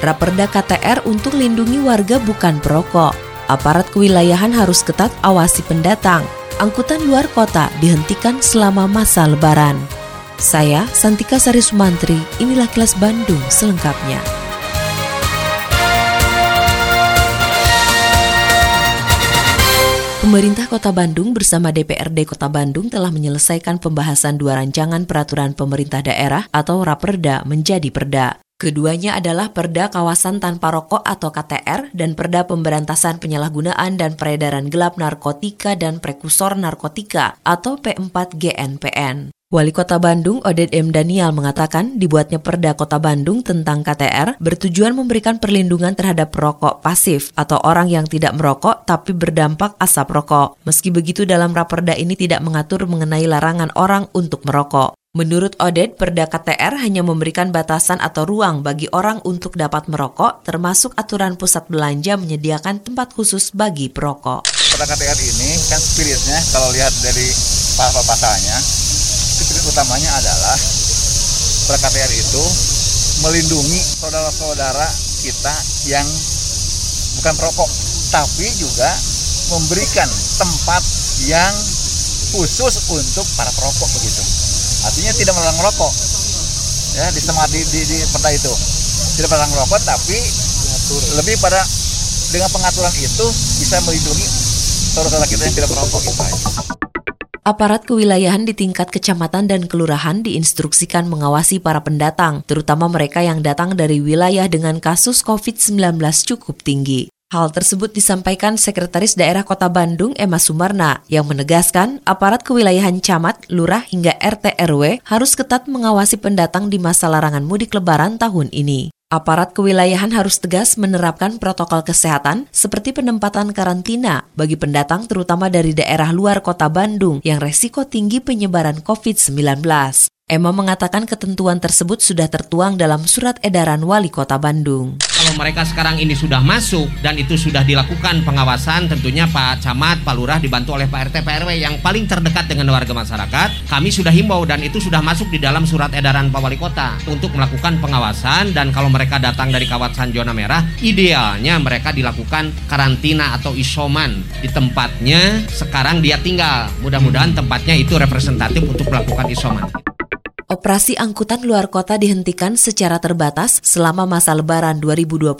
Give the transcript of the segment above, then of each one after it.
Raperda KTR untuk lindungi warga bukan perokok. Aparat kewilayahan harus ketat awasi pendatang. Angkutan luar kota dihentikan selama masa lebaran. Saya, Santika Sari Sumantri, inilah kelas Bandung selengkapnya. Pemerintah Kota Bandung bersama DPRD Kota Bandung telah menyelesaikan pembahasan dua rancangan peraturan pemerintah daerah atau Raperda menjadi Perda. Keduanya adalah Perda Kawasan Tanpa Rokok atau KTR dan Perda Pemberantasan Penyalahgunaan dan Peredaran Gelap Narkotika dan Prekursor Narkotika atau P4 GNPN. Wali Kota Bandung Oded M. Daniel mengatakan dibuatnya Perda Kota Bandung tentang KTR bertujuan memberikan perlindungan terhadap perokok pasif atau orang yang tidak merokok tapi berdampak asap rokok. Meski begitu dalam raperda ini tidak mengatur mengenai larangan orang untuk merokok. Menurut Oded, Perda KTR hanya memberikan batasan atau ruang bagi orang untuk dapat merokok, termasuk aturan pusat belanja menyediakan tempat khusus bagi perokok. Perda KTR ini kan spiritnya kalau lihat dari pasal-pasalnya, spirit utamanya adalah Perda KTR itu melindungi saudara-saudara kita yang bukan perokok, tapi juga memberikan tempat yang khusus untuk para perokok begitu artinya tidak melarang merokok ya di di, di, di perda itu tidak melarang merokok tapi Diatur. lebih pada dengan pengaturan itu bisa melindungi saudara kita yang tidak merokok itu Aparat kewilayahan di tingkat kecamatan dan kelurahan diinstruksikan mengawasi para pendatang, terutama mereka yang datang dari wilayah dengan kasus COVID-19 cukup tinggi. Hal tersebut disampaikan Sekretaris Daerah Kota Bandung Emma Sumarna yang menegaskan aparat kewilayahan camat, lurah hingga RT RW harus ketat mengawasi pendatang di masa larangan mudik lebaran tahun ini. Aparat kewilayahan harus tegas menerapkan protokol kesehatan seperti penempatan karantina bagi pendatang terutama dari daerah luar kota Bandung yang resiko tinggi penyebaran COVID-19. Emma mengatakan ketentuan tersebut sudah tertuang dalam surat edaran Wali Kota Bandung. Kalau mereka sekarang ini sudah masuk dan itu sudah dilakukan pengawasan, tentunya Pak Camat, Pak Lurah dibantu oleh Pak RT, Pak RW yang paling terdekat dengan warga masyarakat. Kami sudah himbau dan itu sudah masuk di dalam surat edaran Pak Wali Kota untuk melakukan pengawasan dan kalau mereka datang dari kawasan zona merah, idealnya mereka dilakukan karantina atau isoman di tempatnya sekarang dia tinggal. Mudah-mudahan tempatnya itu representatif untuk melakukan isoman. Operasi angkutan luar kota dihentikan secara terbatas selama masa lebaran 2021,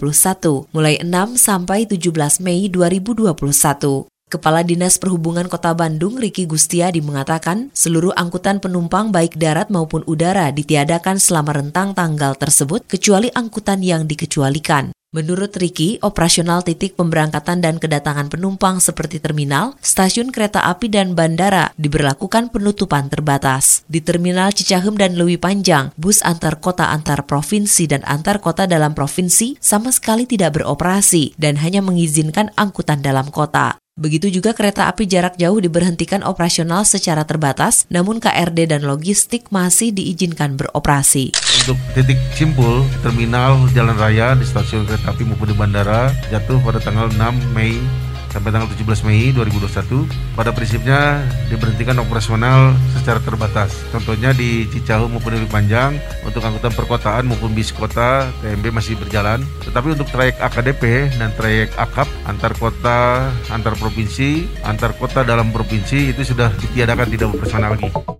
mulai 6 sampai 17 Mei 2021. Kepala Dinas Perhubungan Kota Bandung Riki Gustiadi mengatakan seluruh angkutan penumpang baik darat maupun udara ditiadakan selama rentang tanggal tersebut kecuali angkutan yang dikecualikan. Menurut Riki, operasional titik pemberangkatan dan kedatangan penumpang seperti terminal, stasiun kereta api dan bandara diberlakukan penutupan terbatas. Di terminal Cicahem dan Lewi Panjang, bus antar kota antar provinsi dan antar kota dalam provinsi sama sekali tidak beroperasi dan hanya mengizinkan angkutan dalam kota. Begitu juga kereta api jarak jauh diberhentikan operasional secara terbatas, namun KRD dan logistik masih diizinkan beroperasi. Untuk titik simpul, terminal jalan raya di stasiun kereta api maupun di bandara jatuh pada tanggal 6 Mei sampai tanggal 17 Mei 2021. Pada prinsipnya diberhentikan operasional secara terbatas. Contohnya di Cicahu maupun di Panjang untuk angkutan perkotaan maupun bis kota TMB masih berjalan. Tetapi untuk trayek AKDP dan trayek AKAP antar kota, antar provinsi, antar kota dalam provinsi itu sudah ditiadakan tidak operasional lagi.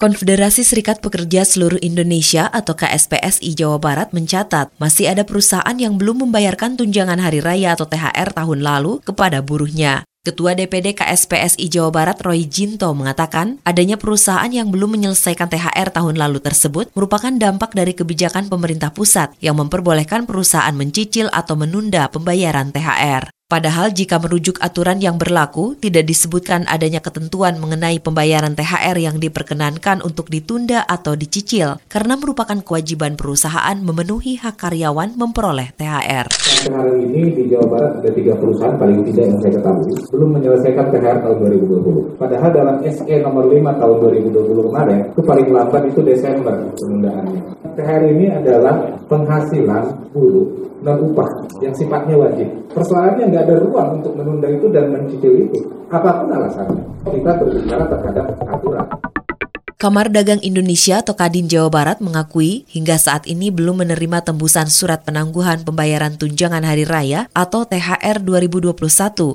Konfederasi Serikat Pekerja Seluruh Indonesia atau KSPSI Jawa Barat mencatat masih ada perusahaan yang belum membayarkan tunjangan hari raya atau THR tahun lalu kepada buruhnya. Ketua DPD KSPSI Jawa Barat Roy Jinto mengatakan adanya perusahaan yang belum menyelesaikan THR tahun lalu tersebut merupakan dampak dari kebijakan pemerintah pusat yang memperbolehkan perusahaan mencicil atau menunda pembayaran THR. Padahal jika merujuk aturan yang berlaku, tidak disebutkan adanya ketentuan mengenai pembayaran THR yang diperkenankan untuk ditunda atau dicicil, karena merupakan kewajiban perusahaan memenuhi hak karyawan memperoleh THR. Hari ini di Jawa Barat ada tiga perusahaan paling tidak yang saya ketahui belum menyelesaikan THR tahun 2020. Padahal dalam SE nomor 5 tahun 2020 kemarin, itu paling lambat itu Desember penundaannya. THR ini adalah penghasilan buruh non upah yang sifatnya wajib. Persoalannya nggak ada ruang untuk menunda itu dan mencicil itu. Apa pun alasannya, kita berbicara terhadap aturan. Kamar Dagang Indonesia atau Kadin Jawa Barat mengakui hingga saat ini belum menerima tembusan surat penangguhan pembayaran tunjangan hari raya atau THR 2021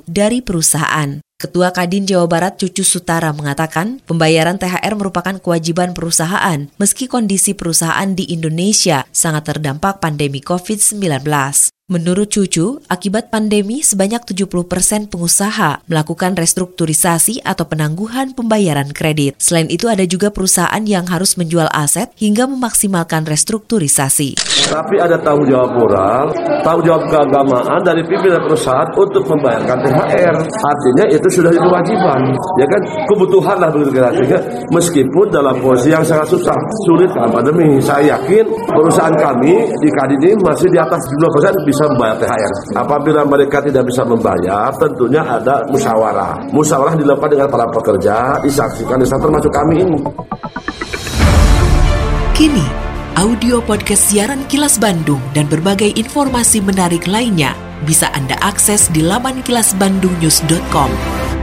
dari perusahaan. Ketua Kadin Jawa Barat Cucu Sutara mengatakan pembayaran THR merupakan kewajiban perusahaan meski kondisi perusahaan di Indonesia sangat terdampak pandemi COVID-19. Menurut Cucu, akibat pandemi sebanyak 70 persen pengusaha melakukan restrukturisasi atau penangguhan pembayaran kredit. Selain itu ada juga perusahaan yang harus menjual aset hingga memaksimalkan restrukturisasi. Tapi ada tanggung jawab moral, tanggung jawab keagamaan dari pimpinan perusahaan untuk membayarkan THR. Artinya itu sudah jadi kewajiban. Ya kan kebutuhan lah begitu kira kira. Meskipun dalam posisi yang sangat susah, sulit karena pandemi. Saya yakin perusahaan kami di Kadin masih di atas 70 persen bisa membayar THR. Apabila mereka tidak bisa membayar, tentunya ada musyawarah. Musyawarah dilakukan dengan para pekerja, disaksikan, disaksikan termasuk kami ini. Kini, audio podcast siaran Kilas Bandung dan berbagai informasi menarik lainnya bisa Anda akses di laman kilasbandungnews.com.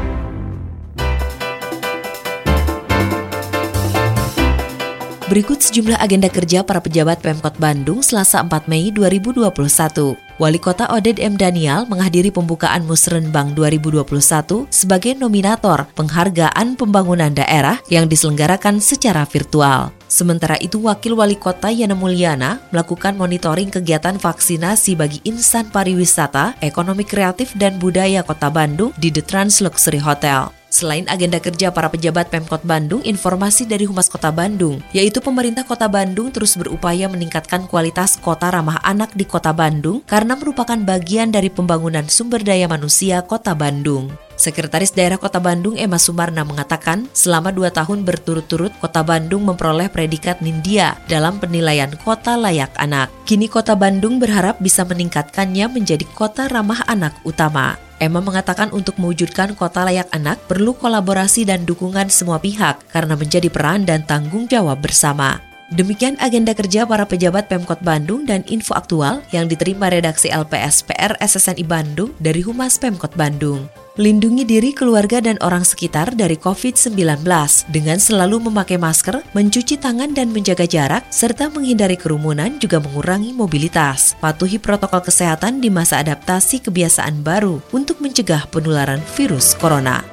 Berikut sejumlah agenda kerja para pejabat Pemkot Bandung selasa 4 Mei 2021. Wali Kota Oded M. Daniel menghadiri pembukaan Musrenbang 2021 sebagai nominator penghargaan pembangunan daerah yang diselenggarakan secara virtual. Sementara itu, Wakil Wali Kota Yana Mulyana melakukan monitoring kegiatan vaksinasi bagi insan pariwisata, ekonomi kreatif, dan budaya Kota Bandung di The Trans Luxury Hotel. Selain agenda kerja para pejabat Pemkot Bandung, informasi dari Humas Kota Bandung, yaitu pemerintah Kota Bandung terus berupaya meningkatkan kualitas kota ramah anak di Kota Bandung karena merupakan bagian dari pembangunan sumber daya manusia Kota Bandung. Sekretaris Daerah Kota Bandung Emma Sumarna mengatakan, selama dua tahun berturut-turut Kota Bandung memperoleh predikat Nindia dalam penilaian kota layak anak. Kini Kota Bandung berharap bisa meningkatkannya menjadi kota ramah anak utama. Emma mengatakan untuk mewujudkan kota layak anak perlu kolaborasi dan dukungan semua pihak karena menjadi peran dan tanggung jawab bersama. Demikian agenda kerja para pejabat Pemkot Bandung dan info aktual yang diterima redaksi LPS PR SSNI Bandung dari Humas Pemkot Bandung. Lindungi diri keluarga dan orang sekitar dari COVID-19 dengan selalu memakai masker, mencuci tangan dan menjaga jarak, serta menghindari kerumunan juga mengurangi mobilitas. Patuhi protokol kesehatan di masa adaptasi kebiasaan baru untuk mencegah penularan virus corona.